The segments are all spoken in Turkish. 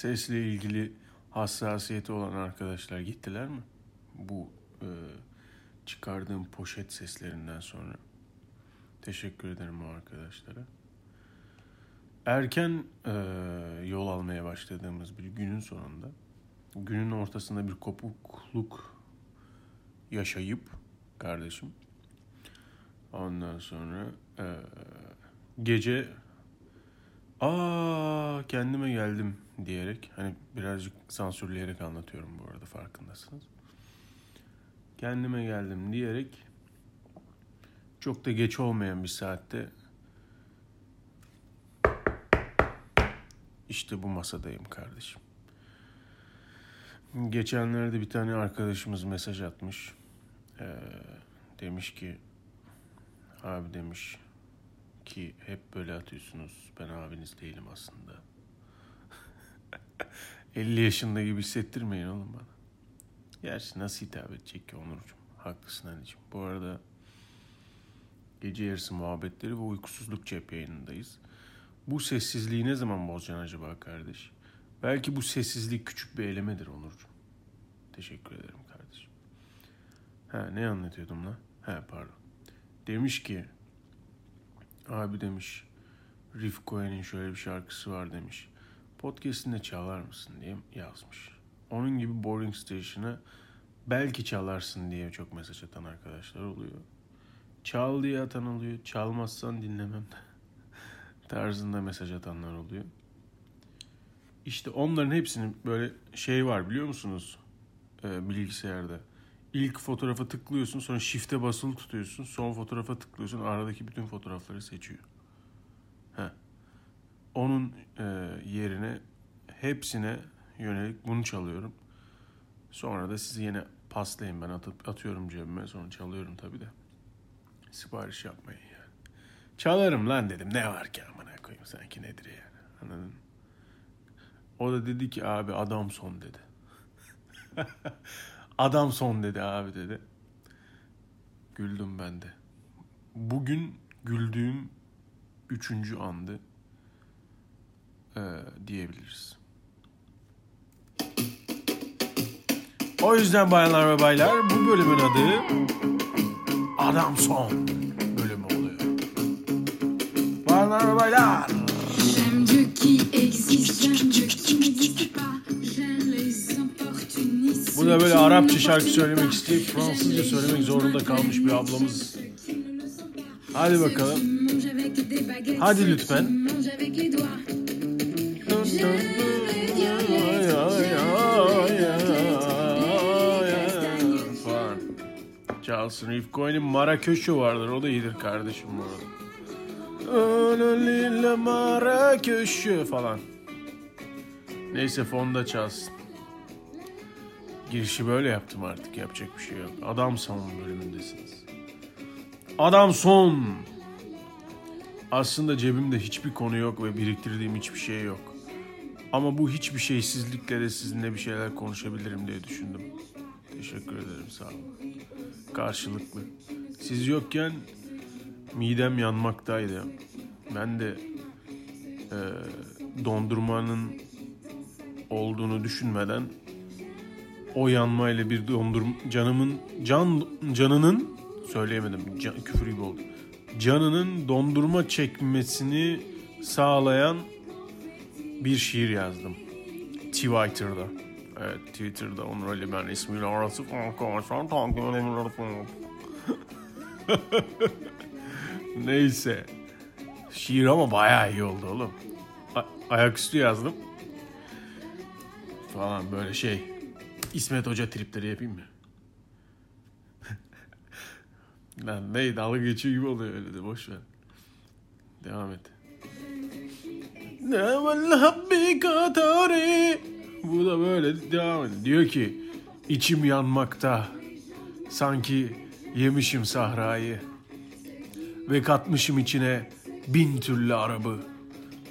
sesle ilgili hassasiyeti olan arkadaşlar gittiler mi? Bu e, çıkardığım poşet seslerinden sonra. Teşekkür ederim o arkadaşlara. Erken e, yol almaya başladığımız bir günün sonunda, günün ortasında bir kopukluk yaşayıp kardeşim, ondan sonra e, gece aa kendime geldim diyerek hani birazcık sansürleyerek anlatıyorum bu arada farkındasınız. Kendime geldim diyerek çok da geç olmayan bir saatte işte bu masadayım kardeşim. Geçenlerde bir tane arkadaşımız mesaj atmış. Ee, demiş ki abi demiş ki hep böyle atıyorsunuz. Ben abiniz değilim aslında. 50 yaşında gibi hissettirmeyin oğlum bana. Gerçi nasıl hitap edecek ki Onurcuğum? Haklısın anneciğim. Bu arada gece yarısı muhabbetleri ve uykusuzluk cep yayınındayız. Bu sessizliği ne zaman bozacaksın acaba kardeş? Belki bu sessizlik küçük bir elemedir Onurcuğum. Teşekkür ederim kardeşim. Ha ne anlatıyordum lan? Ha pardon. Demiş ki abi demiş Riff Cohen'in şöyle bir şarkısı var demiş. Podcast'inde çalar mısın diye yazmış. Onun gibi Boring Station'a belki çalarsın diye çok mesaj atan arkadaşlar oluyor. Çal diye atan oluyor. Çalmazsan dinlemem tarzında mesaj atanlar oluyor. İşte onların hepsinin böyle şey var biliyor musunuz? Ee, bilgisayarda. İlk fotoğrafa tıklıyorsun sonra shift'e basılı tutuyorsun. Son fotoğrafa tıklıyorsun aradaki bütün fotoğrafları seçiyor. Heh. Onun e, yerine hepsine yönelik bunu çalıyorum. Sonra da sizi yine paslayın ben atıp atıyorum cebime sonra çalıyorum tabi de. Sipariş yapmayın yani. Çalarım lan dedim ne var ki amına koyayım sanki nedir yani anladın? O da dedi ki abi adam son dedi. adam son dedi abi dedi. Güldüm ben de. Bugün güldüğüm üçüncü andı ee, diyebiliriz. O yüzden bayanlar ve baylar bu bölümün adı Adam Son bölümü oluyor. Bayanlar ve baylar. Bu da böyle Arapça şarkı söylemek isteyip Fransızca söylemek zorunda kalmış bir ablamız. Hadi bakalım. Hadi lütfen. Çalsın Reef Cohen'in Maraköşü vardır. O da iyidir kardeşim bu arada. Maraköşü falan. Neyse fonda çalsın. Girişi böyle yaptım artık. Yapacak bir şey yok. Adam son bölümündesiniz. Adam son. Aslında cebimde hiçbir konu yok ve biriktirdiğim hiçbir şey yok. Ama bu hiçbir şeysizlikle de sizinle bir şeyler konuşabilirim diye düşündüm. Teşekkür ederim sağ olun. Karşılıklı. Siz yokken midem yanmaktaydı. Ben de e, dondurmanın olduğunu düşünmeden o yanmayla bir dondurma canımın can canının söyleyemedim can, küfür gibi oldu. Canının dondurma çekmesini sağlayan bir şiir yazdım. Twitter'da. Evet Twitter'da onu öyle ben ismiyle arası arkadaşlar takip. Neyse. Şiir ama bayağı iyi oldu oğlum. A- ayaküstü yazdım. Falan böyle şey. İsmet Hoca tripleri yapayım mı? Lan ne dalga geçiyor gibi oluyor öyle de boş ver. Devam et. Bu da böyle devam ediyor. Diyor ki içim yanmakta. Sanki yemişim sahrayı. Ve katmışım içine bin türlü arabı.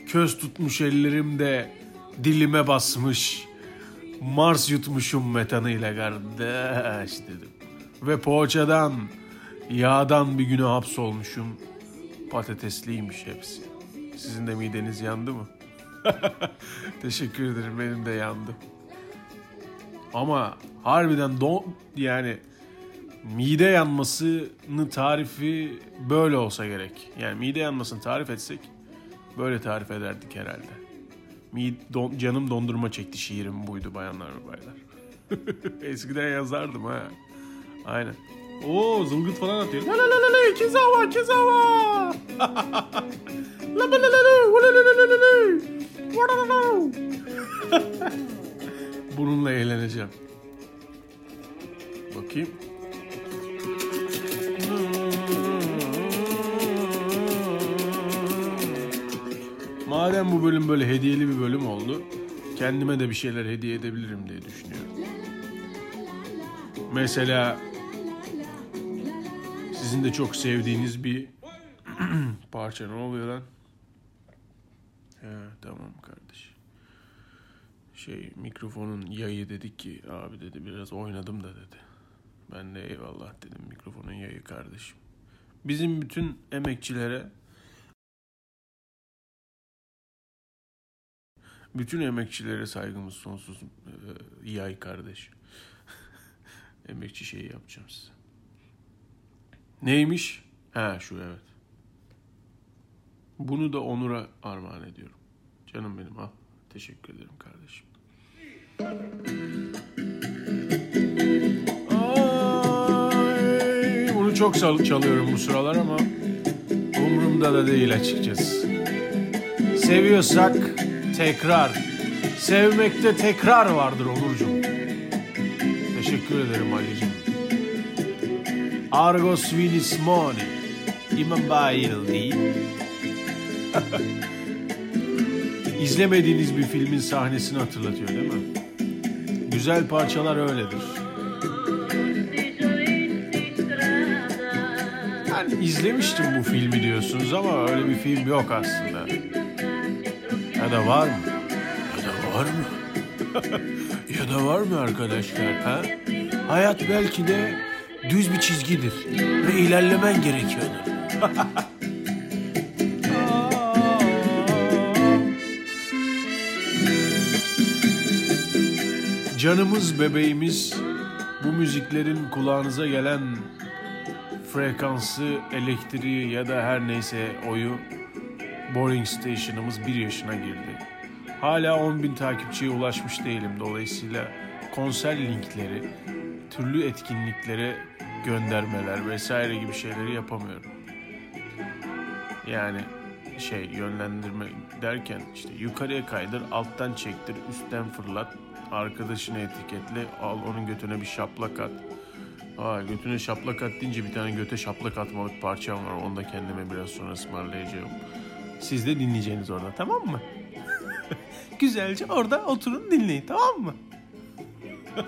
Köz tutmuş ellerimde dilime basmış. Mars yutmuşum metanıyla kardeş dedim. Ve poğaçadan, yağdan bir güne hapsolmuşum. Patatesliymiş hepsi. Sizin de mideniz yandı mı? Teşekkür ederim benim de yandı. Ama harbiden don yani mide yanmasını tarifi böyle olsa gerek. Yani mide yanmasını tarif etsek böyle tarif ederdik herhalde. Mid, don, canım dondurma çekti şiirim buydu bayanlar ve baylar. Eskiden yazardım ha. Aynen. Oo zılgıt falan atıyor. La la la la la kizawa kizawa. La la Bununla eğleneceğim. Bakayım. Madem bu bölüm böyle hediyeli bir bölüm oldu, kendime de bir şeyler hediye edebilirim diye düşünüyorum. Mesela sizin de çok sevdiğiniz bir parça ne oluyor lan? He, tamam kardeş. Şey mikrofonun yayı dedik ki abi dedi biraz oynadım da dedi. Ben de eyvallah dedim mikrofonun yayı kardeşim. Bizim bütün emekçilere bütün emekçilere saygımız sonsuz ee, yay kardeş. Emekçi şeyi yapacağım size. Neymiş? Ha şu evet. Bunu da Onur'a armağan ediyorum. Canım benim al. Teşekkür ederim kardeşim. Ay, bunu çok çalıyorum bu sıralar ama umurumda da değil açıkçası. Seviyorsak tekrar. Sevmekte tekrar vardır Onurcuğum. Teşekkür ederim Ali'ciğim. Argos Vinis Moni. İmam Bayildi. İzlemediğiniz bir filmin sahnesini hatırlatıyor değil mi? Güzel parçalar öyledir. Ben izlemiştim bu filmi diyorsunuz ama öyle bir film yok aslında. Ya da var mı? Ya da var mı? ya da var mı arkadaşlar? Ha? Hayat belki de düz bir çizgidir ve ilerlemen gerekiyordur. Canımız bebeğimiz bu müziklerin kulağınıza gelen frekansı, elektriği ya da her neyse oyu Boring Station'ımız bir yaşına girdi. Hala 10 bin takipçiye ulaşmış değilim. Dolayısıyla konser linkleri, türlü etkinliklere göndermeler vesaire gibi şeyleri yapamıyorum. Yani şey yönlendirme derken işte yukarıya kaydır, alttan çektir, üstten fırlat, arkadaşını etiketle, al onun götüne bir şaplak at. Aa, götüne şaplak at deyince bir tane göte şaplak atmalık parçam var. Onu da kendime biraz sonra ısmarlayacağım. Siz de dinleyeceğiniz orada tamam mı? Güzelce orada oturun dinleyin tamam mı?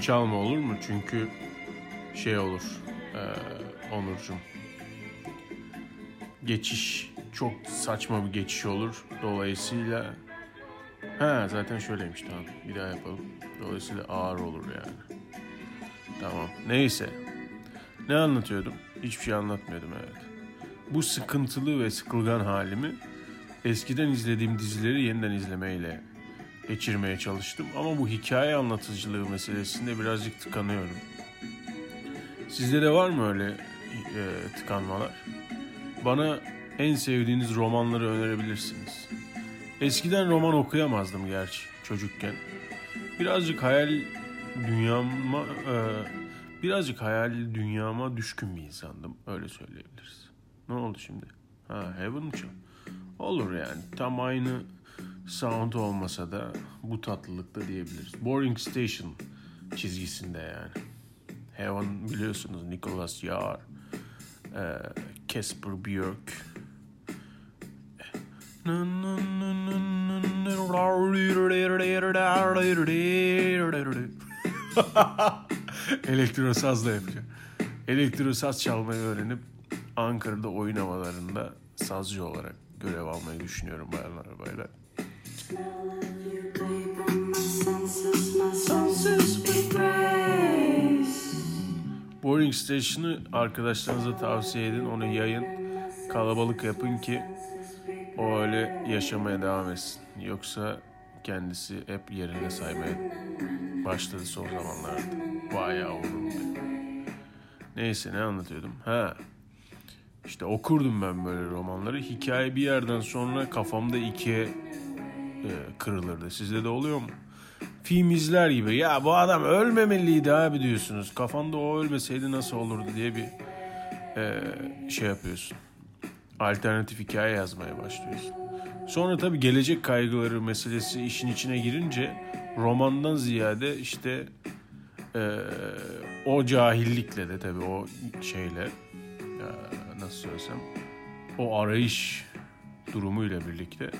onu çalma olur mu? Çünkü şey olur. Ee, Onurcuğum. Geçiş çok saçma bir geçiş olur. Dolayısıyla ha zaten şöyleymiş tamam. Bir daha yapalım. Dolayısıyla ağır olur yani. Tamam. Neyse. Ne anlatıyordum? Hiçbir şey anlatmıyordum evet. Bu sıkıntılı ve sıkılgan halimi eskiden izlediğim dizileri yeniden izlemeyle geçirmeye çalıştım. Ama bu hikaye anlatıcılığı meselesinde birazcık tıkanıyorum. Sizde de var mı öyle e, tıkanmalar. Bana en sevdiğiniz romanları önerebilirsiniz. Eskiden roman okuyamazdım gerçi çocukken. Birazcık hayal dünyama e, birazcık hayal dünyama düşkün bir insandım. Öyle söyleyebiliriz. Ne oldu şimdi? Ha Heaven mı? Olur yani. Tam aynı sound olmasa da bu tatlılıkta diyebiliriz. Boring Station çizgisinde yani. Heaven biliyorsunuz Nicholas Yar, e, Casper Björk. Elektro sazla yapacağım. Elektro saz çalmayı öğrenip Ankara'da oyun havalarında sazcı olarak görev almayı düşünüyorum bayanlar baylar. Boring Station'ı arkadaşlarınıza tavsiye edin. Onu yayın. Kalabalık yapın ki o öyle yaşamaya devam etsin. Yoksa kendisi hep yerine saymaya başladı son zamanlarda. Bayağı umurumda. Neyse ne anlatıyordum? Ha. İşte okurdum ben böyle romanları. Hikaye bir yerden sonra kafamda ikiye kırılırdı. Sizde de oluyor mu? Film izler gibi. Ya bu adam ölmemeliydi abi diyorsunuz. Kafanda o ölmeseydi nasıl olurdu diye bir e, şey yapıyorsun. Alternatif hikaye yazmaya başlıyorsun. Sonra tabii gelecek kaygıları meselesi işin içine girince romandan ziyade işte e, o cahillikle de tabii o şeyle e, nasıl söylesem o arayış durumuyla birlikte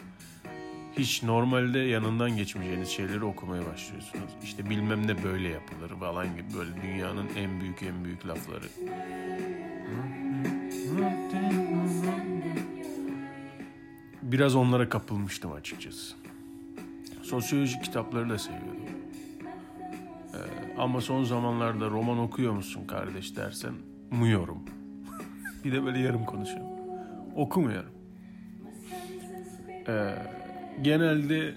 hiç normalde yanından geçmeyeceğiniz şeyleri okumaya başlıyorsunuz. İşte bilmem ne böyle yapılır falan gibi böyle dünyanın en büyük en büyük lafları. Biraz onlara kapılmıştım açıkçası. Sosyoloji kitapları da seviyordum. Ee, ama son zamanlarda roman okuyor musun kardeş dersen umuyorum. bir de böyle yarım konuşuyorum. Okumuyorum. Ee, genelde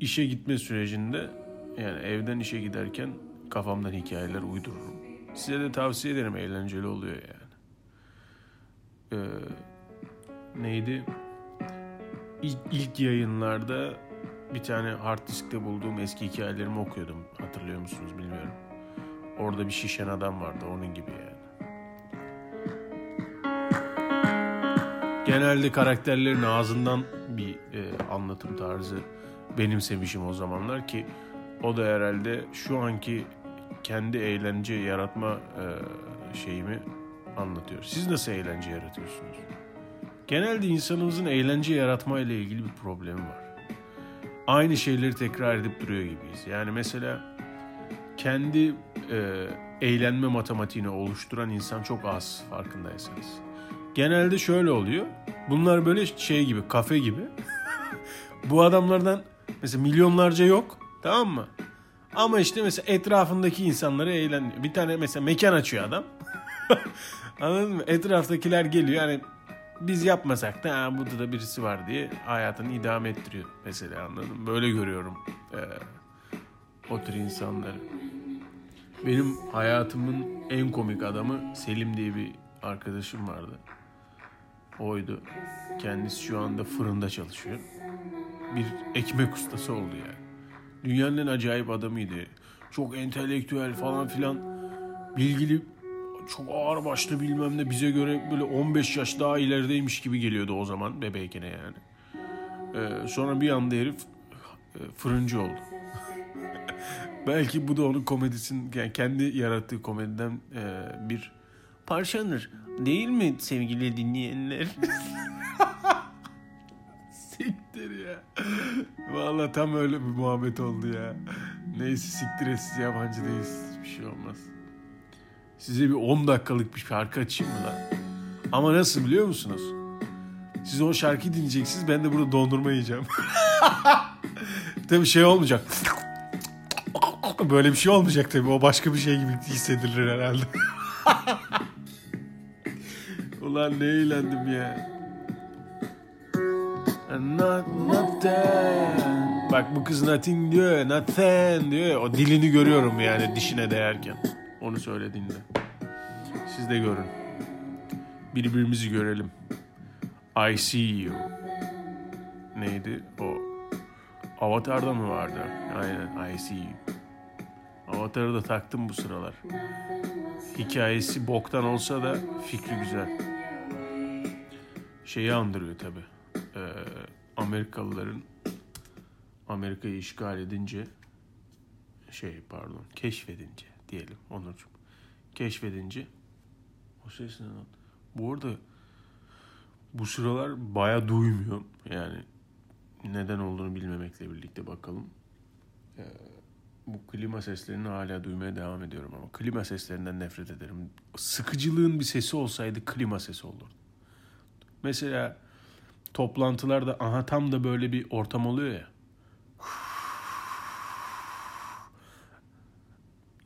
işe gitme sürecinde yani evden işe giderken kafamdan hikayeler uydururum. Size de tavsiye ederim eğlenceli oluyor yani. Ee, neydi? İlk, ilk yayınlarda bir tane hard diskte bulduğum eski hikayelerimi okuyordum. Hatırlıyor musunuz bilmiyorum. Orada bir şişen adam vardı onun gibi yani. Genelde karakterlerin ağzından bir e, anlatım tarzı benimsemişim o zamanlar ki o da herhalde şu anki kendi eğlence yaratma e, şeyimi anlatıyor. Siz nasıl eğlence yaratıyorsunuz? Genelde insanımızın eğlence yaratma ile ilgili bir problemi var. Aynı şeyleri tekrar edip duruyor gibiyiz. Yani mesela kendi e, eğlenme matematiğini oluşturan insan çok az farkındaysanız. Genelde şöyle oluyor. Bunlar böyle şey gibi, kafe gibi. Bu adamlardan mesela milyonlarca yok. Tamam mı? Ama işte mesela etrafındaki insanları eğleniyor. Bir tane mesela mekan açıyor adam. Anladın mı? Etraftakiler geliyor. Yani biz yapmasak da ha, burada da birisi var diye hayatını idame ettiriyor mesela anladın mı? Böyle görüyorum e, o tür insanları. Benim hayatımın en komik adamı Selim diye bir arkadaşım vardı. Oydu. Kendisi şu anda fırında çalışıyor. Bir ekmek ustası oldu yani. Dünyanın en acayip adamıydı. Çok entelektüel falan filan. Bilgili çok ağır başlı bilmem ne bize göre böyle 15 yaş daha ilerideymiş gibi geliyordu o zaman bebeyken yani. Ee, sonra bir anda herif e, fırıncı oldu. Belki bu da onun komedisinin yani kendi yarattığı komediden e, bir parçanır. Değil mi sevgili dinleyenler? Siktir ya. Vallahi tam öyle bir muhabbet oldu ya. Neyse siktir et siz yabancı değilsiniz. Bir şey olmaz. Size bir 10 dakikalık bir şarkı açayım mı lan? Ama nasıl biliyor musunuz? Siz o şarkıyı dinleyeceksiniz. Ben de burada dondurma yiyeceğim. tabii şey olmayacak. Böyle bir şey olmayacak tabii. O başka bir şey gibi hissedilir herhalde. Ulan ne eğlendim ya. Not, not that. Bak bu kız nothing diyor nothing diyor. O dilini görüyorum yani dişine değerken. Onu söylediğinde. Siz de görün. Birbirimizi görelim. I see you. Neydi o? Avatar'da mı vardı? Aynen I see you. Avatar'ı da taktım bu sıralar. Hikayesi boktan olsa da fikri güzel. Şeyi andırıyor tabi. Ee, Amerikalıların Amerika'yı işgal edince şey pardon keşfedince diyelim Onurcuğum. Keşfedince o ses ne lan? Bu arada bu sıralar baya duymuyorum. Yani neden olduğunu bilmemekle birlikte bakalım. Ee, bu klima seslerini hala duymaya devam ediyorum ama klima seslerinden nefret ederim. Sıkıcılığın bir sesi olsaydı klima sesi olurdu. Mesela toplantılarda aha tam da böyle bir ortam oluyor ya.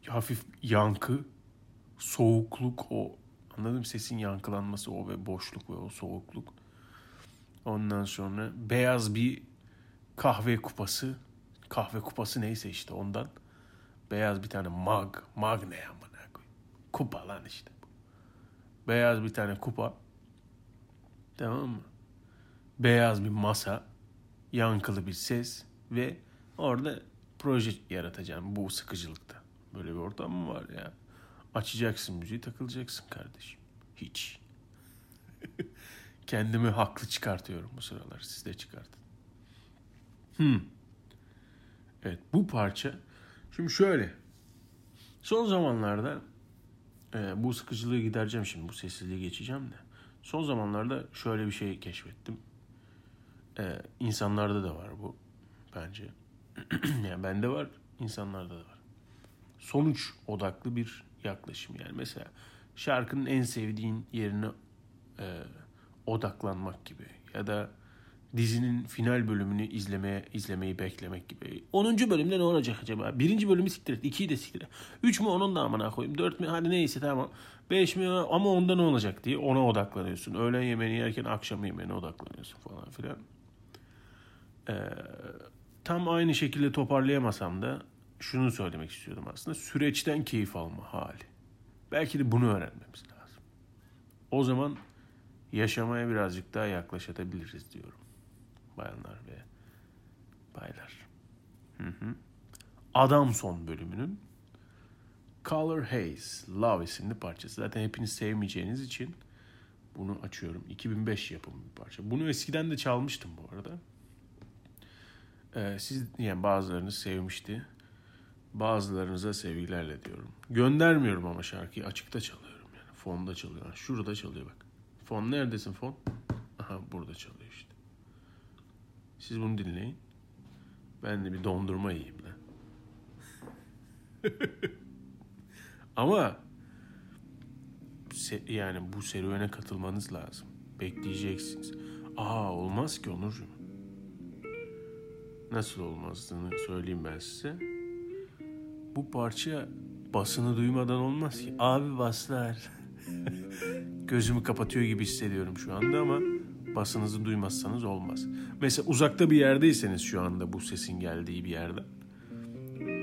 Hafif yankı, soğukluk o anladım sesin yankılanması o ve boşluk ve o soğukluk. Ondan sonra beyaz bir kahve kupası. Kahve kupası neyse işte ondan. Beyaz bir tane mug. Mug ne amına koyayım. Kupa lan işte. Beyaz bir tane kupa. Tamam mı? Beyaz bir masa. Yankılı bir ses. Ve orada proje yaratacağım bu sıkıcılıkta. Böyle bir ortam mı var ya? Açacaksın müziği takılacaksın kardeşim. Hiç. Kendimi haklı çıkartıyorum bu sıralar. Siz de çıkartın. Hmm. Evet bu parça. Şimdi şöyle. Son zamanlarda e, bu sıkıcılığı gidereceğim şimdi. Bu sessizliği geçeceğim de. Son zamanlarda şöyle bir şey keşfettim. E, insanlarda da var bu bence. yani bende var, insanlarda da var. Sonuç odaklı bir yaklaşım yani. Mesela şarkının en sevdiğin yerine e, odaklanmak gibi ya da dizinin final bölümünü izlemeye izlemeyi beklemek gibi. 10. bölümde ne olacak acaba? Birinci bölümü siktir et. 2'yi de siktir et. 3 mü onun da amına koyayım. 4 mü hadi neyse tamam. 5 mi ama onda ne olacak diye ona odaklanıyorsun. Öğlen yemeğini yerken akşam yemeğine odaklanıyorsun falan filan. Ee, tam aynı şekilde toparlayamasam da şunu söylemek istiyordum aslında. Süreçten keyif alma hali. Belki de bunu öğrenmemiz lazım. O zaman yaşamaya birazcık daha yaklaşabiliriz diyorum. Bayanlar ve baylar. Hı hı. Adam son bölümünün Color Haze Love isimli parçası. Zaten hepiniz sevmeyeceğiniz için bunu açıyorum. 2005 yapımı bir parça. Bunu eskiden de çalmıştım bu arada. Ee, siz yani bazılarınız sevmişti. Bazılarınıza sevgilerle diyorum. Göndermiyorum ama şarkıyı açıkta çalıyorum yani. Fonda çalıyor. Şurada çalıyor bak. Fon neredesin fon? Aha burada çalıyor işte. Siz bunu dinleyin. Ben de bir dondurma yiyeyim de. Ama yani bu serüvene katılmanız lazım. Bekleyeceksiniz. Aa olmaz ki Onurcuğum. Nasıl olmazdığını söyleyeyim ben size. Bu parça basını duymadan olmaz ki. Abi baslar. Gözümü kapatıyor gibi hissediyorum şu anda ama basınızı duymazsanız olmaz. Mesela uzakta bir yerdeyseniz şu anda bu sesin geldiği bir yerde.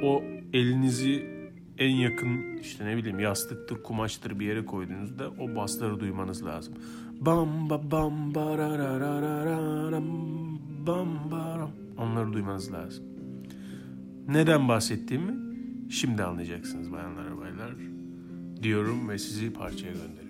O elinizi en yakın işte ne bileyim yastıktır, kumaştır bir yere koyduğunuzda o basları duymanız lazım. Bam ba bam barararararam bam baram. Onları duymanız lazım. Neden bahsettiğimi şimdi anlayacaksınız bayanlar baylar diyorum ve sizi parçaya gönderiyorum.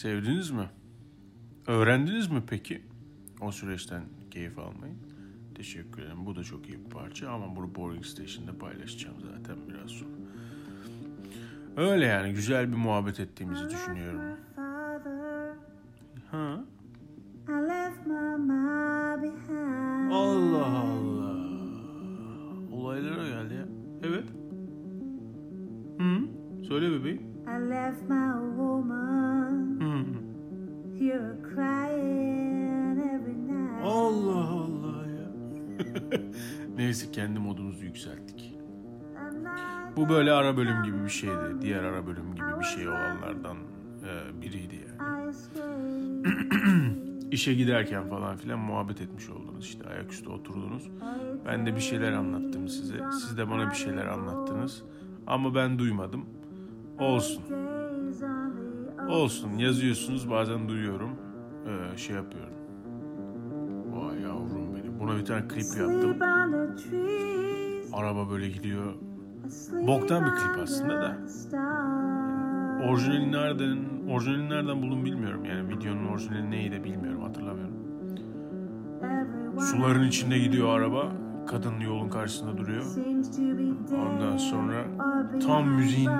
Sevdiniz mi? Öğrendiniz mi peki? O süreçten keyif almayı. Teşekkür ederim. Bu da çok iyi bir parça ama bunu Boring Station'da paylaşacağım zaten biraz sonra. Öyle yani güzel bir muhabbet ettiğimizi düşünüyorum. Böyle ara bölüm gibi bir şeydi. Diğer ara bölüm gibi bir şey olanlardan e, biriydi yani. İşe giderken falan filan muhabbet etmiş oldunuz işte ayaküstü oturdunuz. Ben de bir şeyler anlattım size. Siz de bana bir şeyler anlattınız. Ama ben duymadım. Olsun. Olsun. Yazıyorsunuz bazen duyuyorum. Ee, şey yapıyorum. Vay yavrum benim. Buna bir tane klip yaptım. Araba böyle gidiyor. Boktan bir klip aslında da. stars. Orijinali nereden, orijinali nereden buldum bilmiyorum. Yani videonun orijinali neydi bilmiyorum hatırlamıyorum. Suların içinde gidiyor araba. Kadın yolun karşısında duruyor. Ondan sonra tam müziğin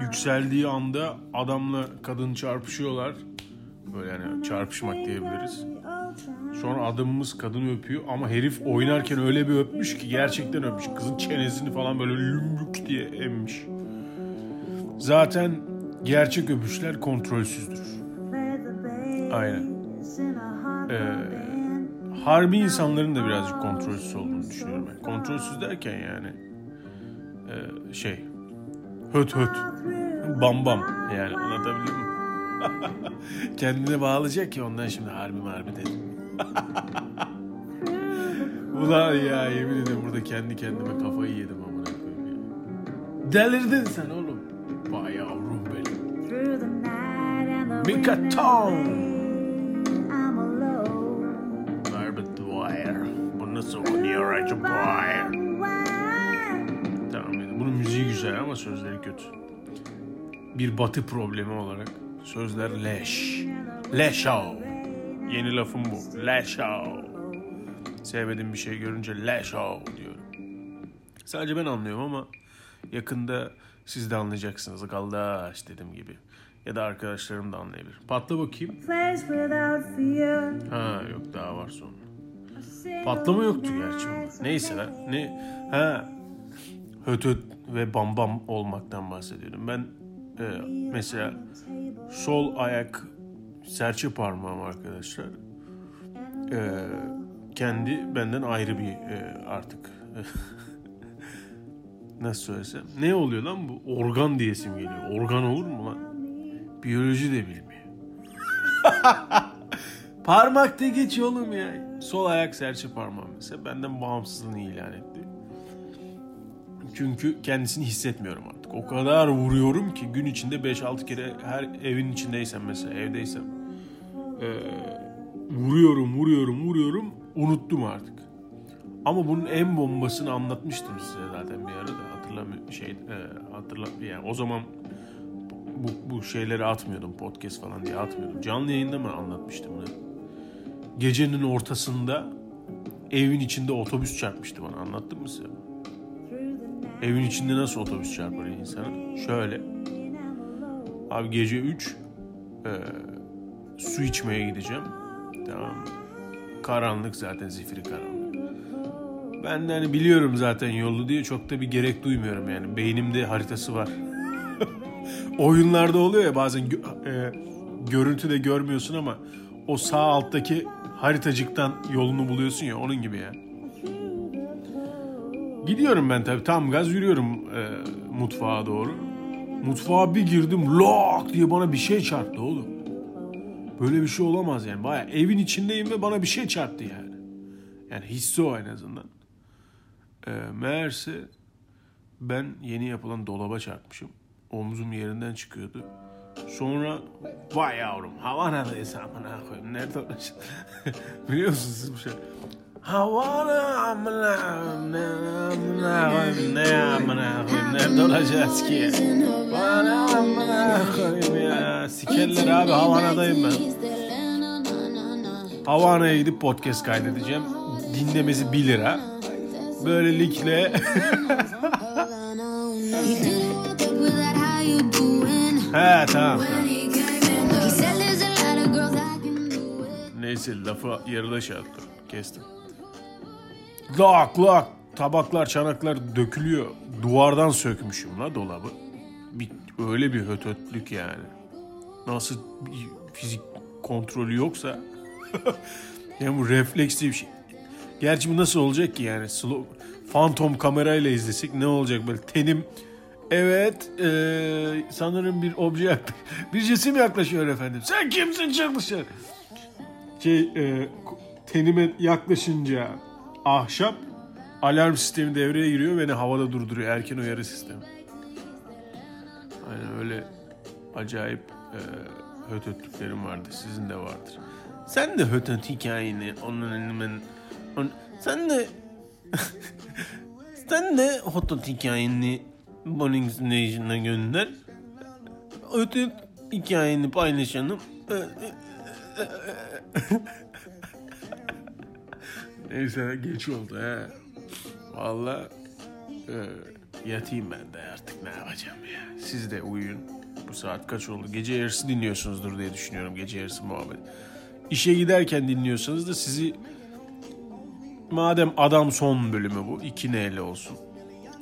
yükseldiği anda adamla kadın çarpışıyorlar. Böyle yani çarpışmak diyebiliriz. Sonra adamımız kadını öpüyor ama herif oynarken öyle bir öpmüş ki gerçekten öpmüş. Kızın çenesini falan böyle lümbük diye emmiş. Zaten gerçek öpüşler kontrolsüzdür. Aynen. Ee, harbi insanların da birazcık kontrolsüz olduğunu düşünüyorum. ben. Kontrolsüz derken yani e, şey höt höt bam bam yani anlatabildim mi? Kendine bağlayacak ki ondan şimdi harbi harbi dedim. Ulan ya yemin ederim burada kendi kendime kafayı yedim amına koyayım ya. Delirdin sen oğlum. Vay yavrum benim. Mika alone. Garbet wire. Bu nasıl okunuyor acaba? Tamam bunun müziği güzel ama sözleri kötü. Bir batı problemi olarak sözler leş. Leş o. Yeni lafım bu. Leş o. Sevmediğim bir şey görünce leş o diyorum. Sadece ben anlıyorum ama yakında siz de anlayacaksınız. Galdaş dediğim gibi. Ya da arkadaşlarım da anlayabilir. Patla bakayım. Ha yok daha var sonra. Patlama yoktu gerçi onda. Neyse lan. Ne? Ha. Höt höt ve bam bam olmaktan bahsediyorum. Ben e, mesela sol ayak serçe parmağım arkadaşlar. E, kendi benden ayrı bir e, artık nasıl söylesem. Ne oluyor lan bu? Organ diyesim geliyor. Organ olur mu lan? Biyoloji de bilmiyor. Parmakta geç oğlum ya. Sol ayak serçe parmağım mesela benden bağımsızlığını ilan etti. Çünkü kendisini hissetmiyorum artık. O kadar vuruyorum ki gün içinde 5-6 kere her evin içindeysem mesela evdeysem eee, vuruyorum vuruyorum vuruyorum unuttum artık. Ama bunun en bombasını anlatmıştım size zaten bir arada hatırlamıyorum şey eee, hatırla yani o zaman bu, bu şeyleri atmıyordum podcast falan diye atmıyordum. Canlı yayında mı anlatmıştım bunu? Gecenin ortasında evin içinde otobüs çarpmıştı bana. Anlattım mı size? Evin içinde nasıl otobüs çarpar insana? Şöyle. Abi gece 3 su içmeye gideceğim. Tamam? Karanlık zaten zifiri karanlık. Ben de hani biliyorum zaten yolu diye çok da bir gerek duymuyorum yani. Beynimde haritası var. Oyunlarda oluyor ya bazen gö- e, görüntüde görmüyorsun ama o sağ alttaki haritacıktan yolunu buluyorsun ya onun gibi ya. Gidiyorum ben tabii tam gaz yürüyorum e, mutfağa doğru. Mutfağa bir girdim lok diye bana bir şey çarptı oğlum. Böyle bir şey olamaz yani. Baya evin içindeyim ve bana bir şey çarptı yani. Yani hissi o en azından. E, meğerse ben yeni yapılan dolaba çarpmışım. Omzum yerinden çıkıyordu. Sonra vay yavrum Havana'dayız amına koyayım. Nerede Biliyor musunuz bu şey? Havana amına ne amına ne amına koyayım nerede olacağız ki? Havana amına koyayım ya. Sikerler abi Havana'dayım ben. Havana'ya gidip podcast kaydedeceğim. Dinlemesi 1 lira. Böylelikle he tamam. Neyse lafı yarıda şey yaptım. Kestim. Lak lak tabaklar çanaklar dökülüyor. Duvardan sökmüşüm la dolabı. Bir, öyle bir hötötlük yani. Nasıl fizik kontrolü yoksa. yani bu refleksli bir şey. Gerçi bu nasıl olacak ki yani? Slow, Phantom kamerayla izlesek ne olacak böyle tenim Evet, eee, sanırım bir obje bir cisim yaklaşıyor efendim. Sen kimsin çık. Şey, eee, tenime yaklaşınca ahşap alarm sistemi devreye giriyor beni havada durduruyor erken uyarı sistemi. Aynen öyle acayip eee hötötlüklerim vardı. Sizin de vardır. Sen de hötöt hikayeni onun elinden on, sen de sen de hötöt hikayeni Boning Nation'a gönder. Hötöt hikayeni paylaşalım. Neyse geç oldu he. Valla e, yatayım ben de artık ne yapacağım ya. Siz de uyuyun. Bu saat kaç oldu? Gece yarısı dinliyorsunuzdur diye düşünüyorum. Gece yarısı muhabbet. İşe giderken dinliyorsanız da sizi madem adam son bölümü bu. iki neyle olsun.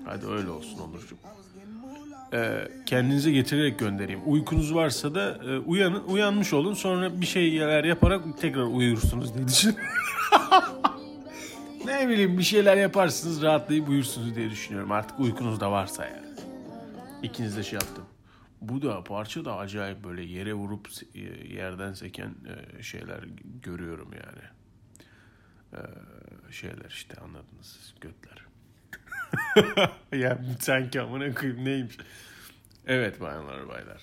Hadi öyle olsun Onurcuğum. Ee, kendinize getirerek göndereyim. Uykunuz varsa da e, uyanın, uyanmış olun. Sonra bir şeyler yaparak tekrar uyursunuz diye düşünüyorum. Ne bileyim bir şeyler yaparsınız rahatlayıp uyursunuz diye düşünüyorum. Artık uykunuz da varsa yani. İkiniz de şey yaptım. Bu da parça da acayip böyle yere vurup e, yerden seken e, şeyler görüyorum yani. Ee, şeyler işte anladınız siz götler. ya sanki amına koyayım neymiş. Evet bayanlar baylar.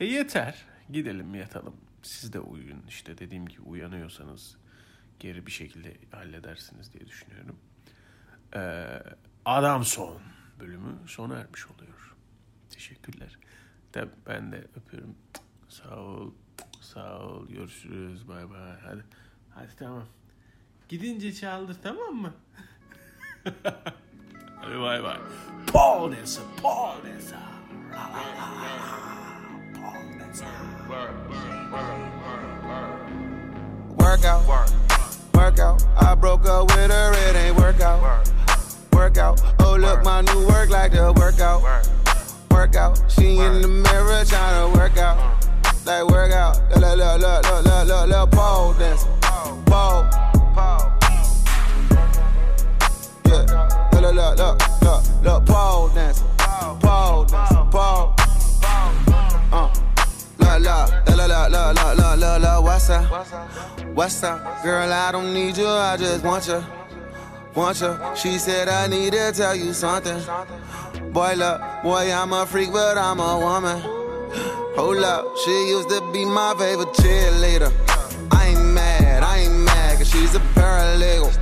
E yeter. Gidelim yatalım. Siz de uyuyun. İşte dediğim gibi uyanıyorsanız geri bir şekilde halledersiniz diye düşünüyorum. Ee, Adam son bölümü sona ermiş oluyor. Teşekkürler. Tabii ben de öpüyorum. Sağ ol. Sağ ol. Görüşürüz. Bay bay. Hadi. Hadi tamam. Gidince çaldır tamam mı? Hadi bay bay. Paul Nessa, Paul Nessa. La la la la. Workout. I broke up with her, it ain't workout. Workout. Oh look, my new work like the workout. Workout. She in the mirror tryna work out. Like workout. Look, look, look, look, look, look, look, look, pole dance. Pole. Yeah. Look, look, look, look, look, look, pole dance. Pole dance. Pole. what's up? What's up? Girl, I don't need you, I just want you. Want you. She said, I need to tell you something. Boy, look, boy, I'm a freak, but I'm a woman. Hold up, she used to be my favorite cheerleader. I ain't mad, I ain't mad, cause she's a paralegal.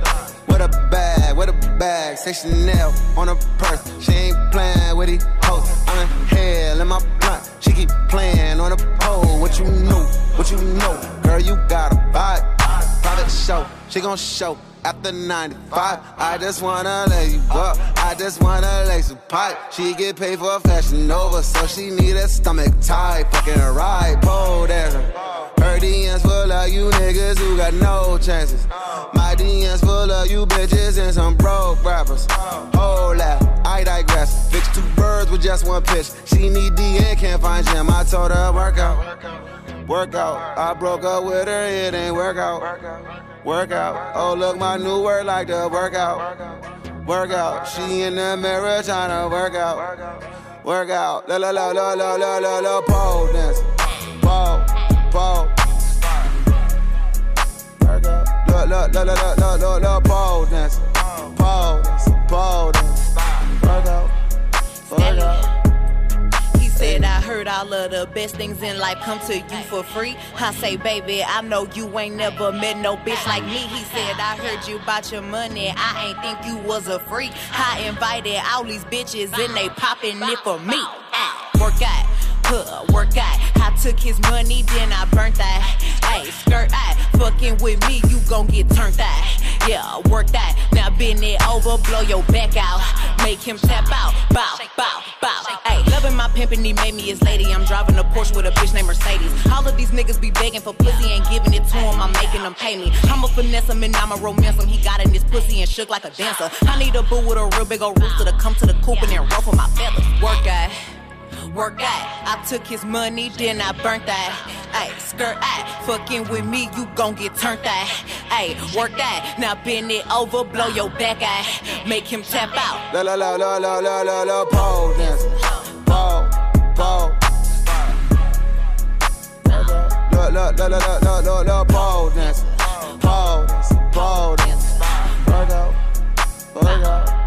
What a bad with a bag, say Chanel on her purse. She ain't playing with these hoes. In hell in my blunt. She keep playing on the pole. What you know? What you know? Girl, you got a vibe. Private show, she gon' show after 95. I just wanna lay you up. I just wanna lace a pipe. She get paid for a fashion over, so she need a stomach tight. Fucking ride, pole dancer. Her DMs full of you niggas who got no chances. My DMs full of you bitches and some broke rappers. Hold that, I digress. Fix two birds with just one pitch. She need D and can't find Jim. I told her workout. Workout. I broke up with her, it ain't workout. Workout. Oh, look, my new word like the workout. Workout. She in the mirror tryna work out. Workout. La la la la la la la la pole dance. Pole, pole. Workout. La la la la la la la la pole dance. Pole, pole dance. Workout. Workout. He said said, I heard all of the best things in life come to you for free. I say, baby, I know you ain't never met no bitch like me. He said, I heard you about your money. I ain't think you was a freak. I invited all these bitches and they popping it for me. Work out. Huh, work out. I took his money, then I burnt that. Hey, skirt out. Fucking with me, you gon' get turned that. Yeah, I work that. Now bend it over, blow your back out. Make him tap out. Bow, bow, bow. Hey, loving my pimpin', he made me his lady. I'm driving a Porsche with a bitch named Mercedes. All of these niggas be begging for pussy, ain't giving it to him. I'm making them pay me. I'ma finesse him and I'ma romance him. He got in his pussy and shook like a dancer. I need a boo with a real big old rooster to come to the coop and then ruffle my feathers. Work out work out. I took his money, then I burnt that. Ay, skirt out, fucking with me, you gon' get turned out. Ay, work that, now bend it over, blow your back out. Make him tap out. La la la la la la la la pole dancing. Pole, pole. La la la la la la la la pole dancing. Pole pole dancing. Work out, work out.